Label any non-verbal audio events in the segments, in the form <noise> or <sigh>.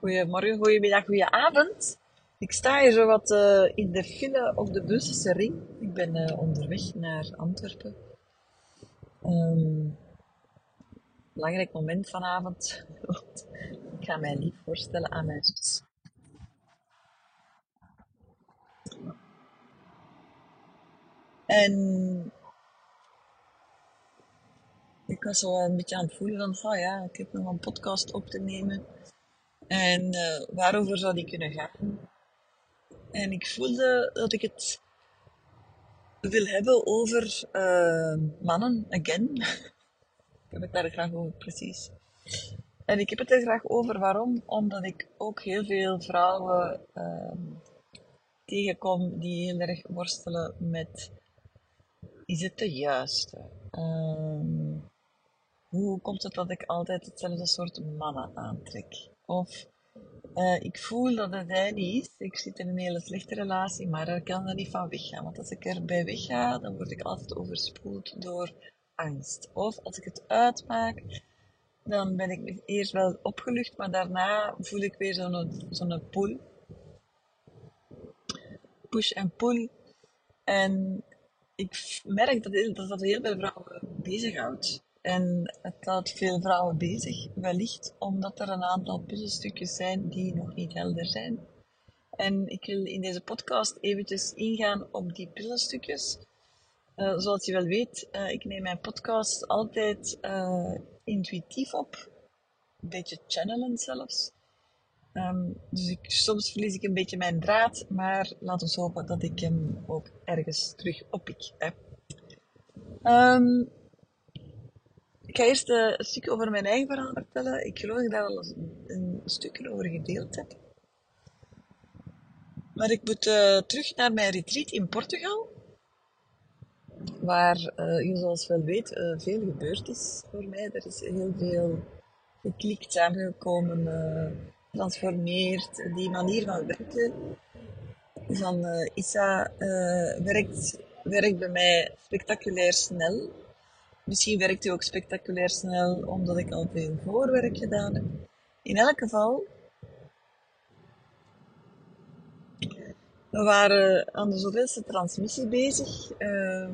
Goedemorgen, goedemiddag, goedenavond. Ik sta hier zo wat uh, in de file op de Brusselse ring. Ik ben uh, onderweg naar Antwerpen. Um, belangrijk moment vanavond. <laughs> ik ga mij lief voorstellen aan mijn zus. En ik was zo een beetje aan het voelen van, ja, ik heb nog een podcast op te nemen. En uh, waarover zou die kunnen gaan? En ik voelde dat ik het wil hebben over uh, mannen, again. <laughs> ik heb het daar graag over, precies. En ik heb het er graag over, waarom? Omdat ik ook heel veel vrouwen uh, tegenkom die heel erg worstelen met, is het de juiste? Uh, hoe komt het dat ik altijd hetzelfde soort mannen aantrek? Of uh, ik voel dat het hij niet is. Ik zit in een hele slechte relatie, maar ik kan er niet van weggaan. Want als ik erbij wegga, dan word ik altijd overspoeld door angst. Of als ik het uitmaak, dan ben ik eerst wel opgelucht, maar daarna voel ik weer zo'n zo'n pull. Push en pull. En ik merk dat dat, dat heel veel vrouwen bezighoudt. En het houdt veel vrouwen bezig, wellicht omdat er een aantal puzzelstukjes zijn die nog niet helder zijn. En ik wil in deze podcast eventjes ingaan op die puzzelstukjes. Uh, zoals je wel weet, uh, ik neem mijn podcast altijd uh, intuïtief op. Een beetje channelend zelfs. Um, dus ik, soms verlies ik een beetje mijn draad, maar laten we hopen dat ik hem ook ergens terug oppik. Um, ik ga eerst een stuk over mijn eigen verhaal vertellen. Ik geloof dat ik daar al een, stukje over gedeeld heb. Maar ik moet uh, terug naar mijn retreat in Portugal. Waar, uh, je zoals wel weet, veel gebeurd is voor mij. Er is heel veel geklikt, samengekomen, getransformeerd. Die manier van werken van Issa werkt, werkt bij mij spectaculair snel. Misschien werkt hij ook spectaculair snel, omdat ik al veel voorwerk gedaan heb. In elk geval, we waren aan de zoveelste transmissie bezig. Uh,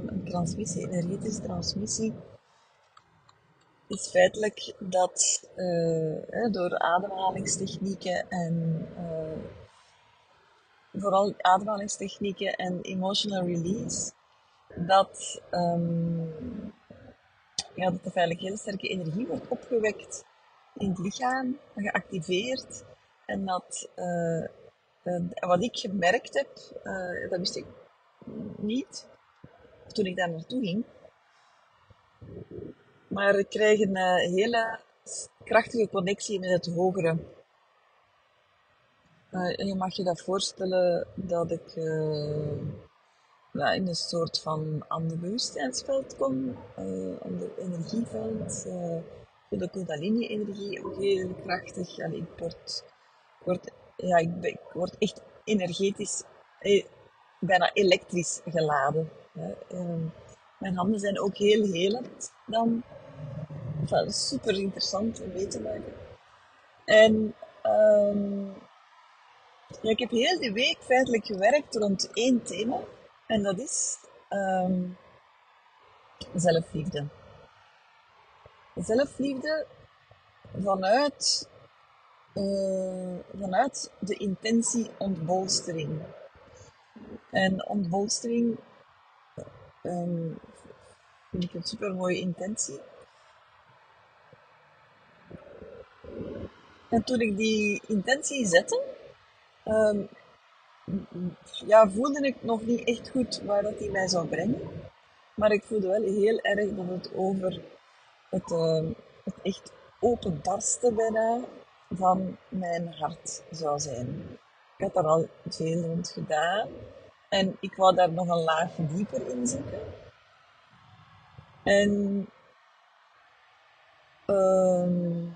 een transmissie, energetische transmissie, is feitelijk dat uh, door ademhalingstechnieken en uh, vooral ademhalingstechnieken en emotional release, dat um, ja, dat er eigenlijk heel sterke energie wordt opgewekt in het lichaam, geactiveerd. En dat, uh, wat ik gemerkt heb, uh, dat wist ik niet toen ik daar naartoe ging. Maar ik krijg een hele krachtige connectie met het hogere. je mag je dat voorstellen dat ik ja, in een soort van ander bewustzijnsveld kom, uh, ander energieveld. Uh, de Kundalini-energie ook heel krachtig. Ik, word, ja, ik, word echt energetisch, eh, bijna elektrisch geladen. Uh, mijn handen zijn ook heel helend dan. Enfin, super interessant om mee te maken. En um, ja, ik heb heel die week feitelijk gewerkt rond één thema. En dat is um, zelfliefde. Zelfliefde vanuit, uh, vanuit de intentie ontbolstering. En ontbolstering um, vind ik een super mooie intentie. En toen ik die intentie zette, um, ja, voelde ik nog niet echt goed waar dat hij mij zou brengen. Maar ik voelde wel heel erg dat het over het, uh, het echt openbarsten bijna van mijn hart zou zijn. Ik had daar al veel rond gedaan. En ik wou daar nog een laag dieper in zitten. En uh,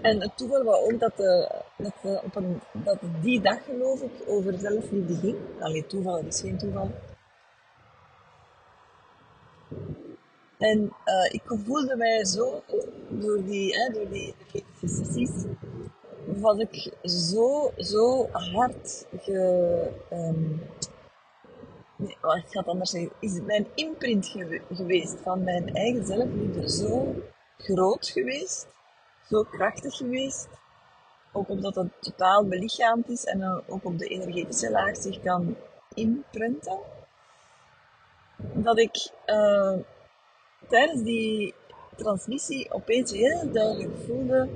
en het toeval was ook dat, uh, dat, uh, op een, dat die dag, geloof ik, over zelfliefde ging. Allee, toeval, is geen toeval. En uh, ik voelde mij zo door die, hè, door die sessies was ik zo, zo hard ge... wacht, ik ga het anders zeggen. Is mijn imprint gewe- geweest van mijn eigen zelfliefde zo groot geweest, zo krachtig geweest, ook omdat het totaal belichaamd is en ook op de energetische laag zich kan imprinten, dat ik eh, tijdens die transmissie opeens heel duidelijk voelde,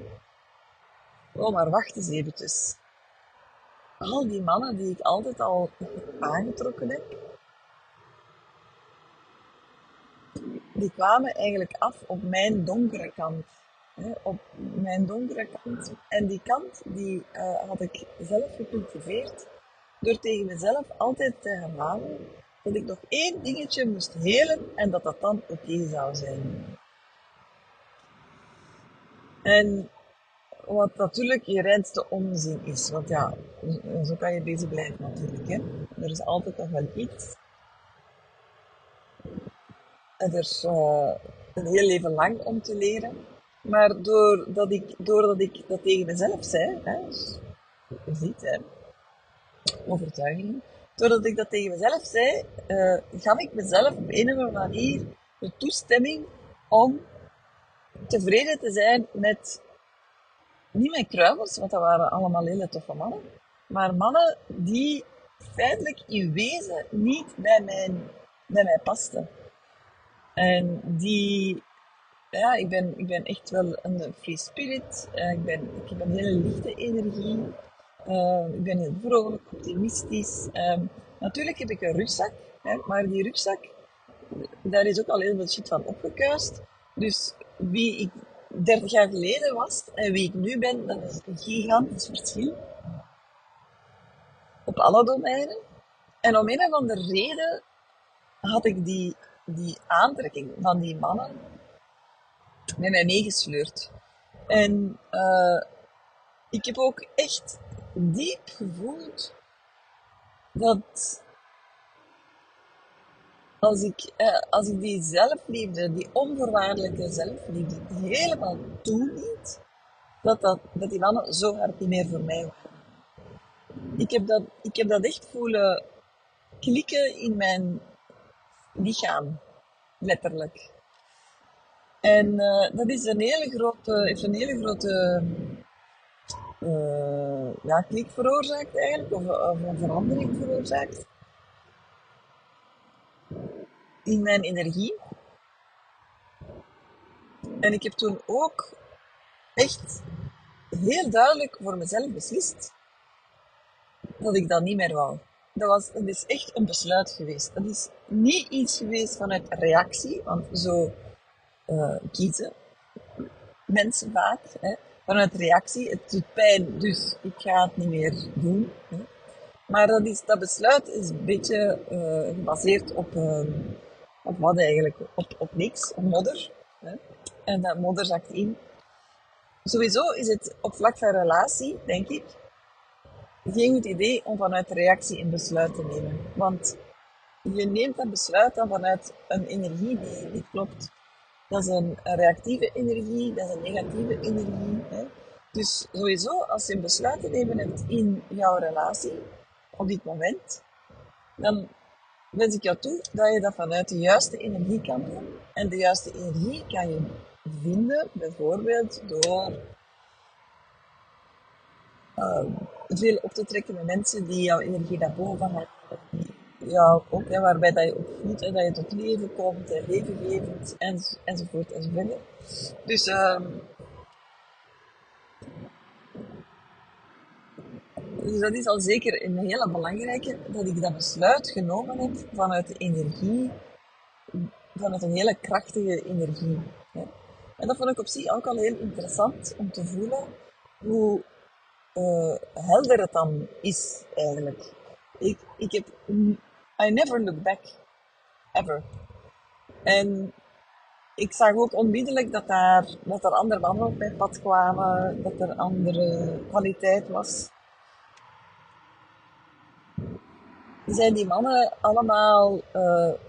oh maar wacht eens eventjes. Al die mannen die ik altijd al aangetrokken heb, die kwamen eigenlijk af op mijn donkere kant. Op mijn donkere kant. En die kant die eh, had ik zelf gecultiveerd door tegen mezelf altijd te herhalen dat ik nog één dingetje moest helen en dat dat dan oké zou zijn. En wat natuurlijk je reinste onzin is, want ja, zo kan je bezig blijven natuurlijk. Hè. Er is altijd nog wel iets. En er is eh, een heel leven lang om te leren. Maar doordat ik, doordat ik dat tegen mezelf zei, hè, dus ziet, hè, overtuiging. Doordat ik dat tegen mezelf zei, eh, gaf ik mezelf op een of andere manier de toestemming om tevreden te zijn met, niet mijn kruimels, want dat waren allemaal hele toffe mannen, maar mannen die feitelijk in wezen niet bij, mijn, bij mij pasten. En die, ja, ik ben, ik ben echt wel een free spirit. Eh, ik, ben, ik heb een hele lichte energie. Eh, ik ben heel vrolijk, optimistisch. Eh, natuurlijk heb ik een rugzak, hè, maar die rugzak, daar is ook al heel veel shit van opgekuist. Dus wie ik 30 jaar geleden was en wie ik nu ben, dat is een gigantisch verschil. Op alle domeinen. En om een of andere reden had ik die, die aantrekking van die mannen met mij meegesleurd. En uh, ik heb ook echt diep gevoeld dat als ik, uh, als ik die zelfliefde, die onvoorwaardelijke zelfliefde, helemaal toeliet, dat, dat, dat die mannen zo hard niet meer voor mij waren. Ik heb dat, ik heb dat echt voelen klikken in mijn lichaam, letterlijk. En uh, dat is een hele grote, heeft een hele grote uh, ja, klik veroorzaakt eigenlijk, of, of, een verandering veroorzaakt in mijn energie. En ik heb toen ook echt heel duidelijk voor mezelf beslist dat ik dat niet meer wou. Dat, was, dat is echt een besluit geweest. Dat is niet iets geweest vanuit reactie, want zo uh, kiezen mensen vaak. Hè. Vanuit reactie, het doet pijn, dus ik ga het niet meer doen. Hè. Maar dat, is, dat besluit is een beetje uh, gebaseerd op, uh, op wat eigenlijk? Op, op niks, op modder. Hè. En dat modder zakt in. Sowieso is het op vlak van relatie, denk ik, geen goed idee om vanuit reactie een besluit te nemen. Want je neemt dat besluit dan vanuit een energie die niet klopt. Dat is een, reactieve energie, dat is een negatieve energie. Hè. Dus sowieso, als je een besluit te nemen hebt in jouw relatie, op dit moment, dan wens ik jou toe dat je dat vanuit de juiste energie kan doen. En de juiste energie kan je vinden, bijvoorbeeld door uh, veel op te trekken met mensen die jouw energie naar boven halen. Ja, ook, hè, waarbij dat je ook voelt hè, dat je tot leven komt, en levengevend, en, enzovoort enzovoort. Dus uh, Dus dat is al zeker een hele belangrijke, dat ik dat besluit genomen heb vanuit de energie, vanuit een hele krachtige energie. En dat vond ik op zich ook al heel interessant om te voelen hoe uh, helder het dan is eigenlijk. Ik, ik heb, I never look back, ever. En ik zag ook onmiddellijk dat, daar, dat er andere mannen op mijn pad kwamen, dat er andere kwaliteit was. zijn die mannen allemaal,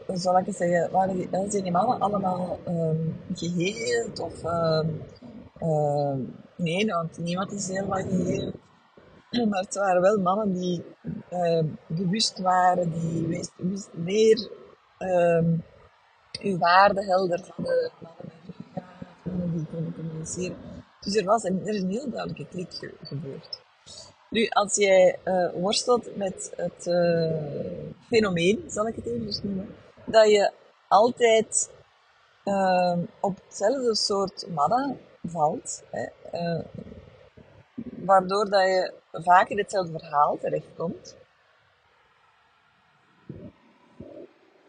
hoe zal ik het zeggen, waren die, zijn die mannen allemaal um, geheeld of um, nee, want niemand is helemaal geheel. <clears throat> Maar het waren wel mannen die uh, bewust waren, die wist, meer um, uw waarde helder hadden. Mannen die konden communiceren. Dus er, was er is een heel duidelijke klik ge gebeurd. Nu, als jij uh, worstelt met het uh, fenomeen, zal ik het even noemen, dat je altijd uh, op hetzelfde soort mannen valt, hè, uh, waardoor dat je vaak in hetzelfde verhaal terechtkomt,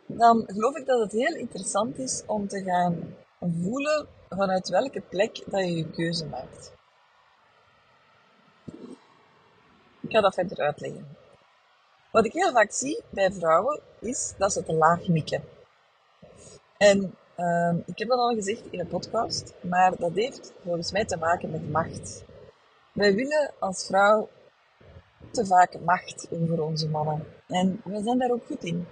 dan geloof ik dat het heel interessant is om te gaan voelen vanuit welke plek dat je je keuze maakt. Ik ga dat verder uitleggen. Wat ik heel vaak zie bij vrouwen is dat ze te laag mikken. En uh, ik heb dat al gezegd in een podcast, maar dat heeft volgens mij te maken met macht. Wij willen als vrouw te vaak macht over onze mannen. En we zijn daar ook goed in.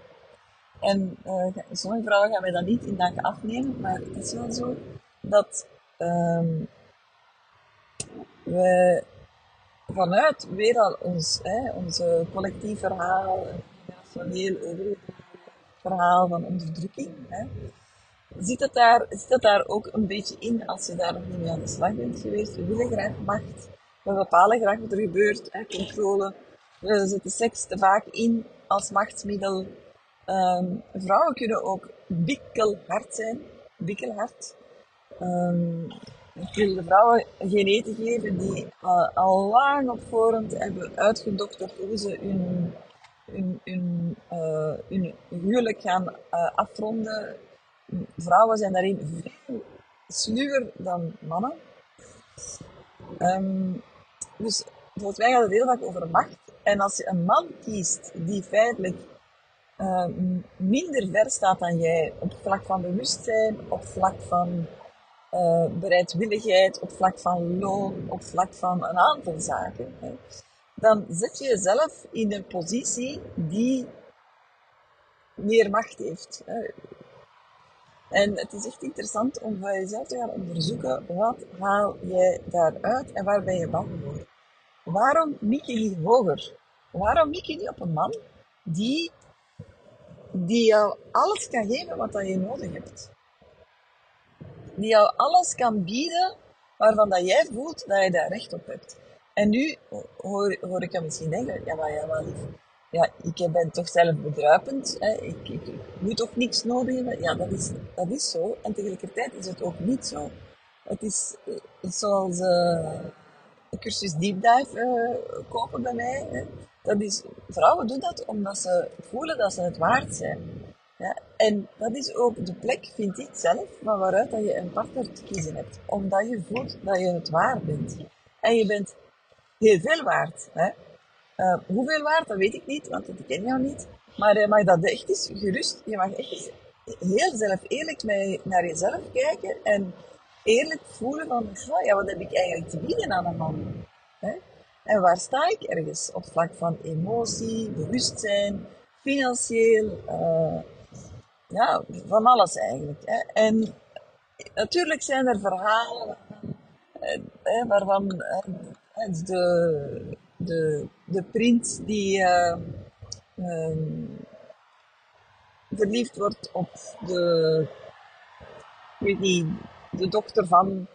En uh, sommige vrouwen gaan wij dat niet in dank afnemen, maar het is wel zo dat um, we vanuit weer al ons, hè, collectief verhaal, een heel verhaal van onderdrukking, hè, zit, daar, zit het daar ook een beetje in als je daar nog niet mee aan de slag bent geweest. We willen graag macht. We bepalen graag wat er gebeurt, hè, controle. We zetten seks te vaak in als machtsmiddel. Um, vrouwen kunnen ook bikkelhard zijn. Bikkelhard. Um, ik wil de vrouwen geen eten geven die uh, al lang op voorhand hebben uitgedokterd hoe ze hun, hun huwelijk gaan uh, afronden. Vrouwen zijn daarin veel sluwer dan mannen. Um, dus volgens mij gaat het heel vaak over macht. En als je een man kiest die feitelijk uh, minder ver staat dan jij op vlak van bewustzijn, op vlak van uh, bereidwilligheid, op vlak van loon, op vlak van een aantal zaken, dan zet je jezelf in een positie die meer macht heeft. En het is echt interessant om bij jezelf te gaan onderzoeken, wat haal jij daaruit en waar ben je bang voor? Waarom mik je niet hoger? Waarom mik je niet op een man die, die jou alles kan geven wat je nodig hebt? Die jou alles kan bieden waarvan dat jij voelt dat je daar recht op hebt. En nu hoor, hoor ik je misschien denken, ja maar ja, maar lief, ja, ik ben toch zelf bedruipend. Hè. Ik, ik, moet toch niks nodig hebben. Ja, dat is, dat is zo. En tegelijkertijd is het ook niet zo. Het is uh, zoals uh, een cursus deep dive uh, kopen bij mij. Hè. Dat is, vrouwen doen dat omdat ze voelen dat ze het waard zijn. Ja, en dat is ook de plek, vind ik zelf, van waaruit dat je een partner te kiezen hebt. Omdat je voelt dat je het waard bent. En je bent heel veel waard. Hè. Uh, hoeveel waard, dat weet ik niet, want dat ken jou niet. Maar je mag dat echt eens gerust, je mag echt heel zelf eerlijk naar jezelf kijken en eerlijk voelen van, ja, wat heb ik eigenlijk te bieden aan een man? Hè? En waar sta ik ergens? Op vlak van emotie, bewustzijn, financieel, uh, ja, van alles eigenlijk. Hè? En natuurlijk zijn er verhalen uh, waarvan de de, de prins die uh, verliefd wordt op de, weet niet, de dochter van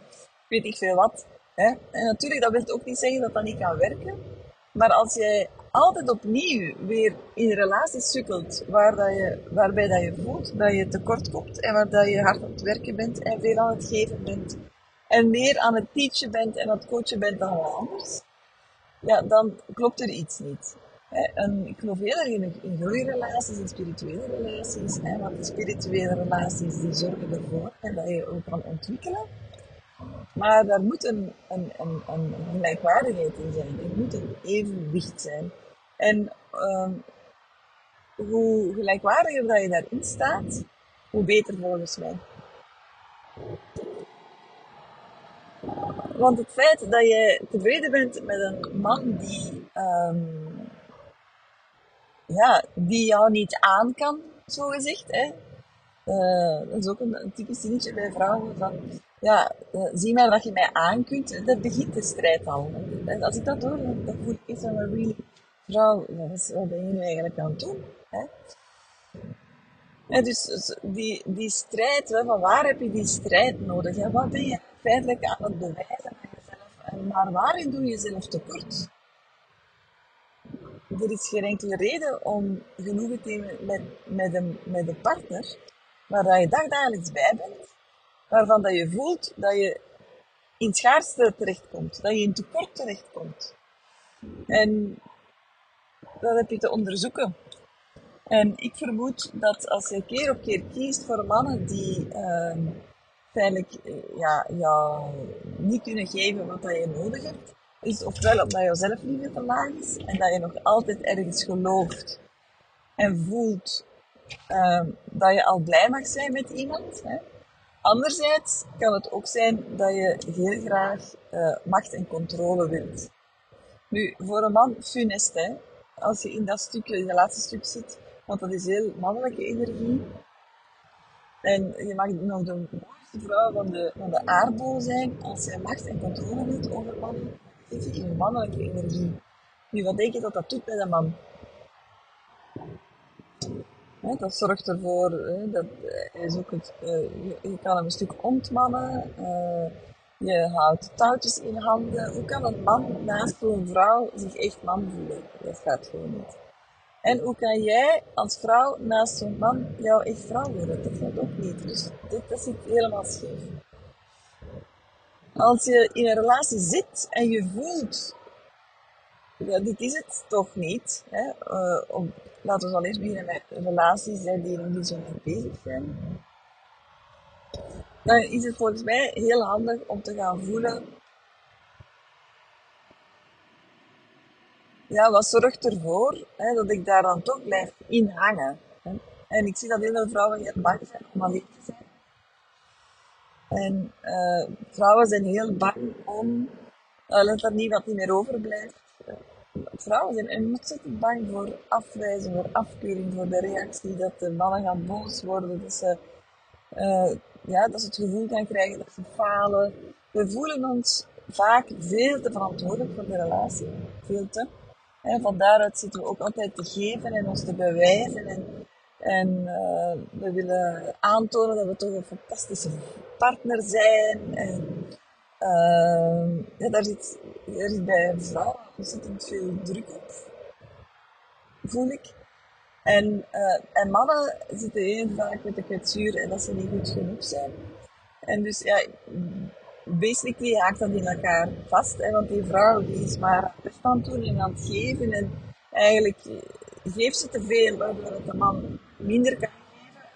weet ik veel wat. Hè? En natuurlijk, dat wil ook niet zeggen dat dat niet kan werken. Maar als jij altijd opnieuw weer in relaties sukkelt waar dat je, waarbij dat je voelt dat je tekort komt en waar dat je hard aan het werken bent en veel aan het geven bent en meer aan het teachen bent en aan het coachen bent dan wat anders, ja, dan klopt er iets niet. En ik geloof heel erg in, in groeirelaties en spirituele relaties. Hè, want de spirituele relaties die zorgen ervoor dat je ook kan ontwikkelen. Maar daar moet een, een, een, een gelijkwaardigheid in zijn. Er moet een evenwicht zijn. En um, hoe gelijkwaardiger dat je daarin staat, hoe beter volgens mij. Want het feit dat je tevreden bent met een man die, um, ja, die jou niet aan kan, zo gezegd. Hè? Uh, dat is ook een, typisch dingetje bij vrouwen. Van, ja, eh, zie maar dat je mij aan kunt. Dat begint de strijd al. En Als ik dat hoor, dan, voel ik echt van, really, vrouw, wat, is, wat ben je nu eigenlijk aan het doen? Hè? En dus dus die, die strijd, hè, van waar heb je die strijd nodig? Hè? Wat ben je feitelijk aan het bewijzen aan jezelf? En maar waarin doe je jezelf tekort? Er is geen enkele reden om genoegen te nemen met, met, een, met een partner waar je dagdagelijks bij bent, waarvan dat je voelt dat je in schaarste terechtkomt, dat je in tekort terechtkomt. En dat heb je te onderzoeken. En ik vermoed dat als je keer op keer kiest voor mannen die uh, feitelijk eh, ja, ja, niet kunnen geven wat dat je nodig hebt, is ofwel omdat je zelfliefde te laag is en dat je nog altijd ergens gelooft en voelt uh, dat je al blij mag zijn met iemand. Hè. Anderzijds kan het ook zijn dat je heel graag uh, macht en controle wilt. Nu, voor een man funest, hè. Als je in dat stukje, in laatste stuk zit, want dat is heel mannelijke energie. En je mag nog de mooiste vrouw van de, van de aardbol zijn als je macht en controle wilt over mannen. Zit je in je mannelijke energie. Nu, wat denk je dat dat doet bij een man? dat zorgt ervoor, dat ook het, uh, je, kan hem een stuk ontmannen, uh, je houdt touwtjes in handen. Hoe kan een man naast zo'n vrouw zich echt man voelen? Dat gaat gewoon niet. En hoe kan jij als vrouw naast zo'n man jou echt vrouw worden? Dat gaat ook niet. Dus dit, dat zit helemaal scheef. Als je in een relatie zit en je voelt, ja, dit is het toch niet. Hè? Om, laten we al eerst beginnen met relaties hè, die nog niet zo lang bezig zijn. Dan is het volgens mij heel handig om te gaan voelen ja, wat zorgt ervoor hè, dat ik daar dan toch blijf in hangen? Hè? En ik zie dat heel veel vrouwen heel bang zijn om alleen te zijn. En uh, vrouwen zijn heel bang om, uh, dat er niet wat niet meer overblijft. Vrouwen zijn ontzettend bang voor afwijzing, voor afkeuring, voor de reactie, dat de mannen gaan boos worden, dat ze, ja, dat ze het gevoel gaan krijgen dat ze falen. We voelen ons vaak veel te verantwoordelijk voor de relatie. Veel te. En van daaruit zitten we ook altijd te geven en ons te bewijzen. En, en we willen aantonen dat we toch een fantastische partner zijn. En uh, ja, daar, zit, daar zit bij vrouwen ontzettend veel druk op, voel ik. En, uh, en mannen zitten heel vaak met de kwetsuur en dat ze niet goed genoeg zijn. En dus ja, basically haakt dat in elkaar vast. Hè, want die vrouw die is maar aan het doen en aan het geven. En eigenlijk geeft ze te veel, waardoor de man minder kan.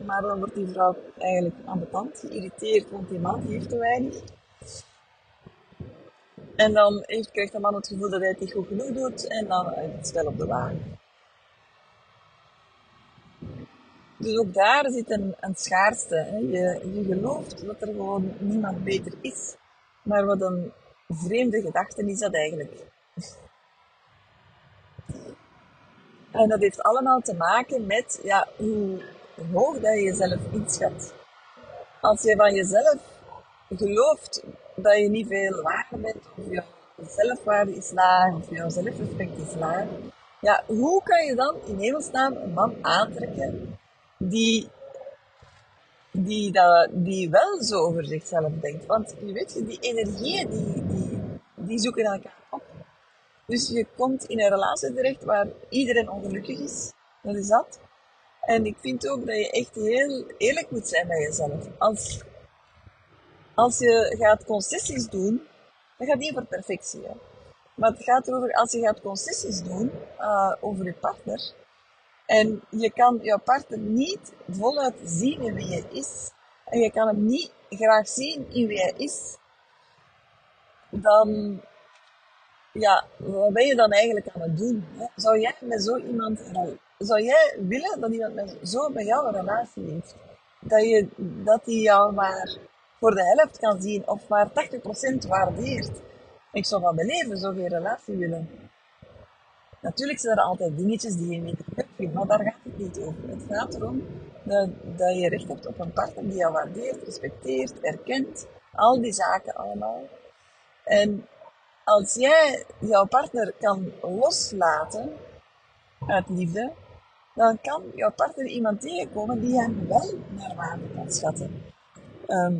Maar dan wordt die vrouw eigenlijk aan de kant geïrriteerd, want die man geeft te weinig. En dan heeft, krijgt de man het gevoel dat hij het niet goed genoeg doet en dan is het spel op de wagen. Dus ook daar zit een, een schaarste. Hè. Je, je gelooft dat er gewoon niemand beter is. Maar wat een vreemde gedachte is dat eigenlijk. En dat heeft allemaal te maken met ja, hoe hoog dat je jezelf inschat. Als je van jezelf gelooft dat je niet veel waard bent, of je zelfwaarde is laag, of jouw zelfrespect is laag, ja, hoe kan je dan in hemelsnaam een man aantrekken die, die, dat, die wel zo over zichzelf denkt. Want je weet, die energieën die, die, die zoeken elkaar op. Dus je komt in een relatie terecht waar iedereen ongelukkig is. Dat is dat. En ik vind ook dat je echt heel eerlijk moet zijn bij jezelf. Als, als je gaat concessies doen, dat gaat niet over perfectie. Maar het gaat erover, als je gaat concessies doen uh, over je partner, en je kan jouw partner niet voluit zien in wie hij is. En je kan hem niet graag zien in wie hij is. Dan, ja, wat ben je dan eigenlijk aan het doen? Zou jij met zo iemand, zou jij willen dat iemand met zo met jou een relatie heeft? Dat je, dat hij jou maar voor de helft kan zien of maar 80% waardeert. Ik zou van mijn leven zoveel relatie willen. Natuurlijk zijn er altijd dingetjes die je niet hebt, maar daar gaat het niet over. Het gaat erom dat, dat je recht hebt op een partner die jou waardeert, respecteert, erkent Al die zaken allemaal. En als jij jouw partner kan loslaten uit liefde, dan kan jouw partner iemand tegenkomen die hem wel naar waarde kan schatten. Um,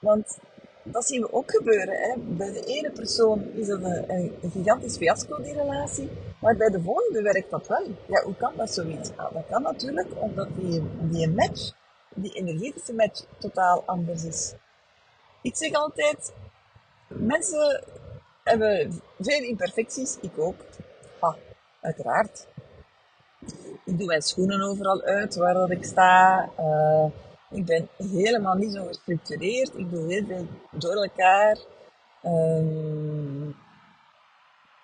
want dat zien we ook gebeuren. Hè. Bij de ene persoon is dat een, een, gigantisch fiasco, die relatie. Maar bij de volgende werkt dat wel. Ja, hoe kan dat zoiets? Nou, dat kan natuurlijk omdat die, die match, die energetische match, totaal anders is. Ik zeg altijd, mensen hebben veel imperfecties, ik ook. Ha, uiteraard. Ik doe mijn schoenen overal uit waar dat ik sta. Uh, ik ben helemaal niet zo gestructureerd. Ik doe heel veel door elkaar. Um,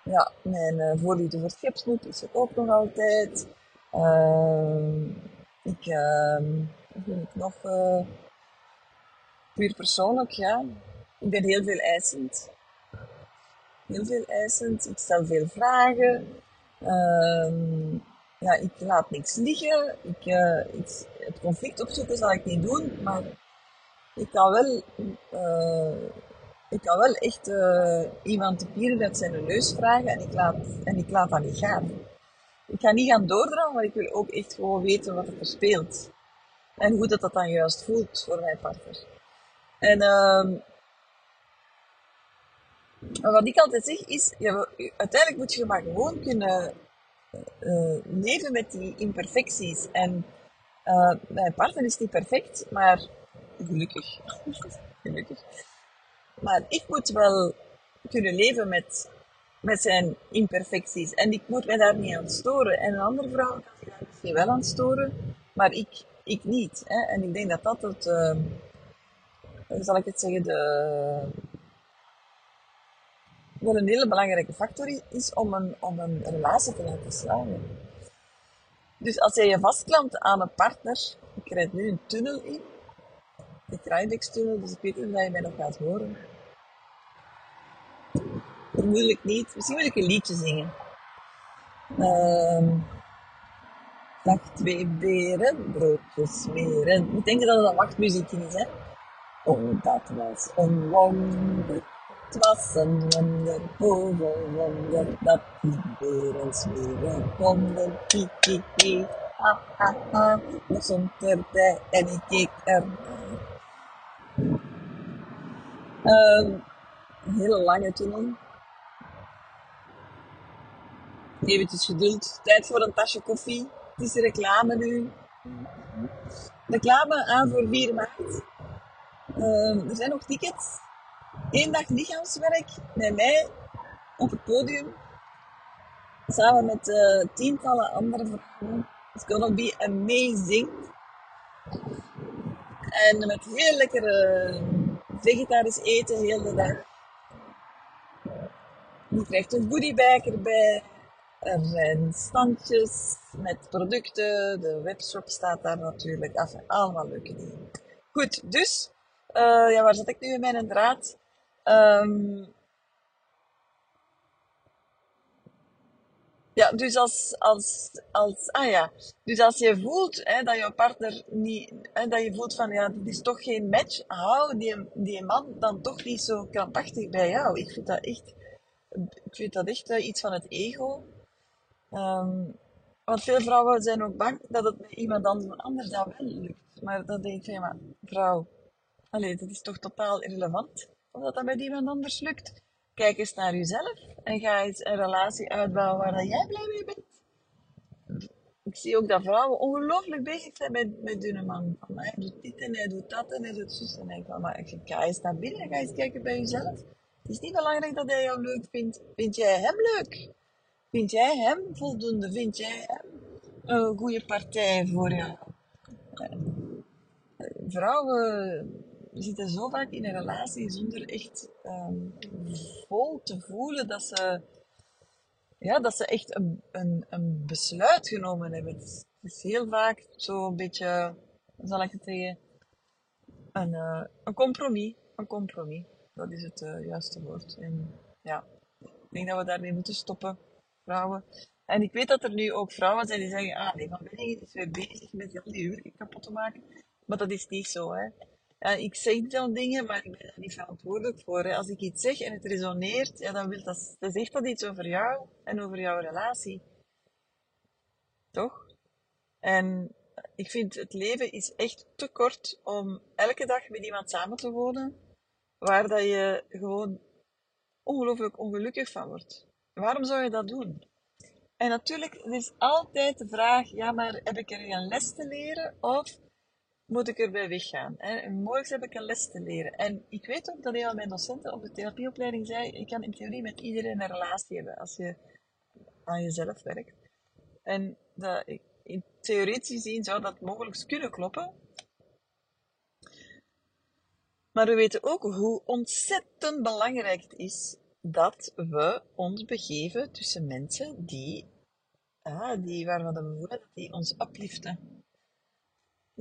ja, mijn uh, voorliefde voor schepsmoed is er ook nog altijd. Uh, ik, uh, vind ik nog uh, puur persoonlijk, ja. Ik ben heel veel eisend. Heel veel eisend. Ik stel veel vragen. Ja, ik laat niks liggen. Ik, ik, het conflict opzoeken zal ik niet doen, maar ik kan wel, uh, ik kan wel echt uh, iemand de pieren uit zijn neus vragen en ik, laat, en ik laat dat niet gaan. Ik ga niet gaan doordragen, maar ik wil ook echt gewoon weten wat er speelt. En hoe dat, dat dan juist voelt voor mijn partner. En uh, wat ik altijd zeg is, uiteindelijk moet je maar gewoon kunnen uh, leven met die imperfecties. En uh, mijn partner is niet perfect, maar gelukkig. <laughs> gelukkig. Maar ik moet wel kunnen leven met, met zijn imperfecties. En ik moet mij daar niet aan storen. En een andere vrouw kan zich daar misschien wel aan storen, maar ik, ik niet. Hè? En ik denk dat dat het, uh, zal ik het zeggen, de, wel een hele belangrijke factor is om een, om een relatie te laten slagen. Dus als jij je vastklampt aan een partner, ik rijd nu een tunnel in, de Kruidekstunnel, dus ik weet niet of je mij nog gaat horen. Vermoedelijk niet. Misschien wil ik een liedje zingen. Um, dag twee beren, broodjes smeren. Ik denk dat het een wachtmuziekje is, hè? Oh, dat was een wonder. Het was een wonder wonder dat die beren smeren konden. Hi, hi, ha, ha, ha. Ik stond erbij en ik keek erbij. Een hele lange tunnel. Eventjes geduld. Tijd voor een tasje koffie. Het is reclame nu. Reclame aan voor 4 maart. Uh, er zijn nog tickets. Eén dag lichaamswerk met mij op het podium. Samen met uh, tientallen andere vrouwen. It's gonna be amazing. En met heel lekkere vegetarisch eten heel de dag. Je krijgt een goodiebag erbij. Er zijn standjes met producten. De webshop staat daar natuurlijk. Af. Allemaal leuke dingen. Goed, dus. Uh, ja, waar zit ik nu in mijn draad? Um, ja, dus als, als, als, ah ja, dus als je voelt hè, dat je partner niet, hè, dat je voelt van ja, dit is toch geen match, hou die, die man dan toch niet zo krampachtig bij jou. Ik vind dat echt, ik vind dat echt uh, iets van het ego. Um, want veel vrouwen zijn ook bang dat het met iemand anders dan wel lukt. Maar dan denk van ja, vrouw, allee, dat is toch totaal irrelevant of dat met iemand anders lukt. Kijk eens naar jezelf en ga eens een relatie uitbouwen waar jij blij mee bent. Ik zie ook dat vrouwen ongelooflijk bezig zijn met, met hun man. Van, hij doet dit en hij doet dat en hij doet zus. En ik van, maar ga eens naar binnen, ga eens kijken bij jezelf. Het is niet belangrijk dat hij jou leuk vindt. Vind jij hem leuk? Vind jij hem voldoende? Vind jij hem een goede partij voor jou? Vrouwen zitten zo vaak in een relatie zonder echt um, vol te voelen dat ze, ja, dat ze echt een, een, een besluit genomen hebben. Het is, heel vaak zo'n beetje, zal ik het zeggen, een, uh, een compromis. Een compromis. Dat is het uh, juiste woord. En ja, ik denk dat we daarmee moeten stoppen, vrouwen. En ik weet dat er nu ook vrouwen zijn die zeggen, ah nee, van Benningen is weer bezig met al die huur kapot te maken. Maar dat is niet zo, hè. Ik zeg dan dingen, maar ik ben er niet verantwoordelijk voor. Als ik iets zeg en het resoneert, ja, dan wil dat, dat zegt dat iets over jou en over jouw relatie. Toch? En ik vind het leven is echt te kort om elke dag met iemand samen te wonen, waar dat je gewoon ongelooflijk ongelukkig van wordt. Waarom zou je dat doen? En natuurlijk, is altijd de vraag, ja, maar heb ik er een les te leren of moet ik erbij weggaan? Hè? Heb ik een les te leren. En ik weet ook dat een van mijn docenten op de therapieopleiding zei, je kan in theorie met iedereen een relatie hebben als je aan jezelf werkt. En dat, in theoretisch gezien zou dat mogelijk kunnen kloppen. Maar we weten ook hoe ontzettend belangrijk het is dat we ons begeven tussen mensen die, ah, die waarvan we voelen die ons upliften.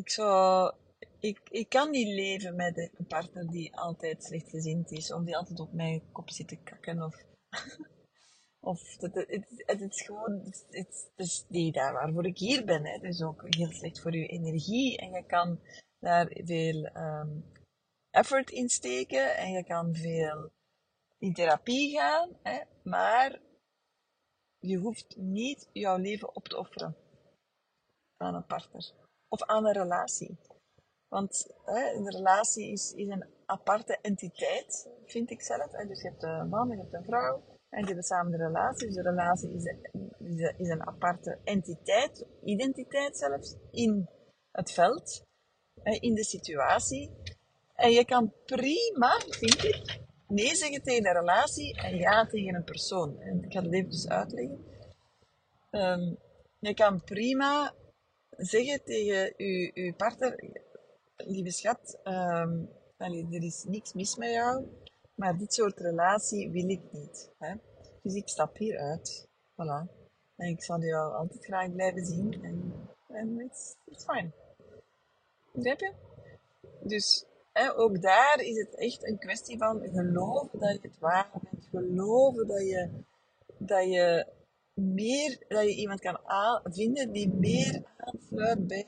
Ik, zou, ik, ik kan niet leven met een partner die altijd slechtgezind is, of die altijd op mijn kop zit te kakken, of, <laughs> of het, het, het, is gewoon, het, is niet daar waarvoor ik hier ben. Hè. Het is ook heel slecht voor je energie en je kan daar veel um, effort in steken en je kan veel in therapie gaan, hè, maar je hoeft niet jouw leven op te offeren aan een partner of aan een relatie. Want hè, een relatie is, is een aparte entiteit, vind ik zelf. Dus je hebt een man, je hebt een vrouw en die hebben samen een relatie. Dus de relatie is, een aparte entiteit, identiteit zelfs, in het veld, in de situatie. En je kan prima, vind ik, nee zeggen tegen een relatie en ja tegen een persoon. En ik ga het even uitleggen. Um, je kan prima zeggen tegen je partner, lieve schat, um, er is niks mis met jou, maar dit soort relatie wil ik niet. Hè? Dus ik stap hieruit. Voilà. En ik zal jou altijd graag blijven zien. En, en it's, it's fine. Begrijp je? Dus ook daar is het echt een kwestie van geloven dat je het waar bent. Geloven dat je, dat je meer, dat je iemand kan vinden die meer aansluit bij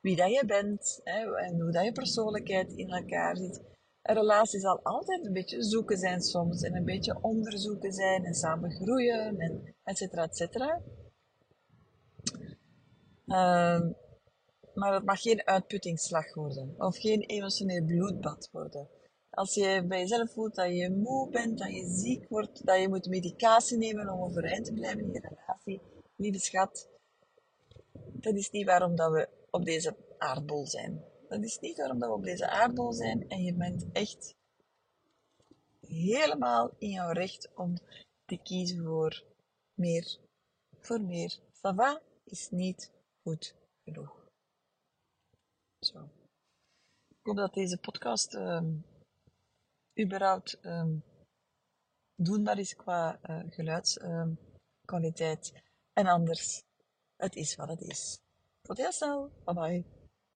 wie dat je bent hè, en hoe dat je persoonlijkheid in elkaar zit. Een relatie zal altijd een beetje zoeken zijn soms en een beetje onderzoeken zijn en samen groeien en et cetera, et cetera. Uh, maar het mag geen uitputtingsslag worden of geen emotioneel bloedbad worden. Als je bij jezelf voelt dat je moe bent, dat je ziek wordt, dat je moet medicatie nemen om overeind te blijven in je relatie, lieve schat, dat is niet waarom dat we op deze aardbol zijn. Dat is niet waarom dat we op deze aardbol zijn en je bent echt helemaal in jouw recht om te kiezen voor meer. Voor meer. Sava is niet goed genoeg. Zo. Ik hoop dat deze podcast um, überhaupt um, doenbaar is qua uh, geluidskwaliteit. Um, en anders, het is wat het is. Tot heel snel. Bye bye.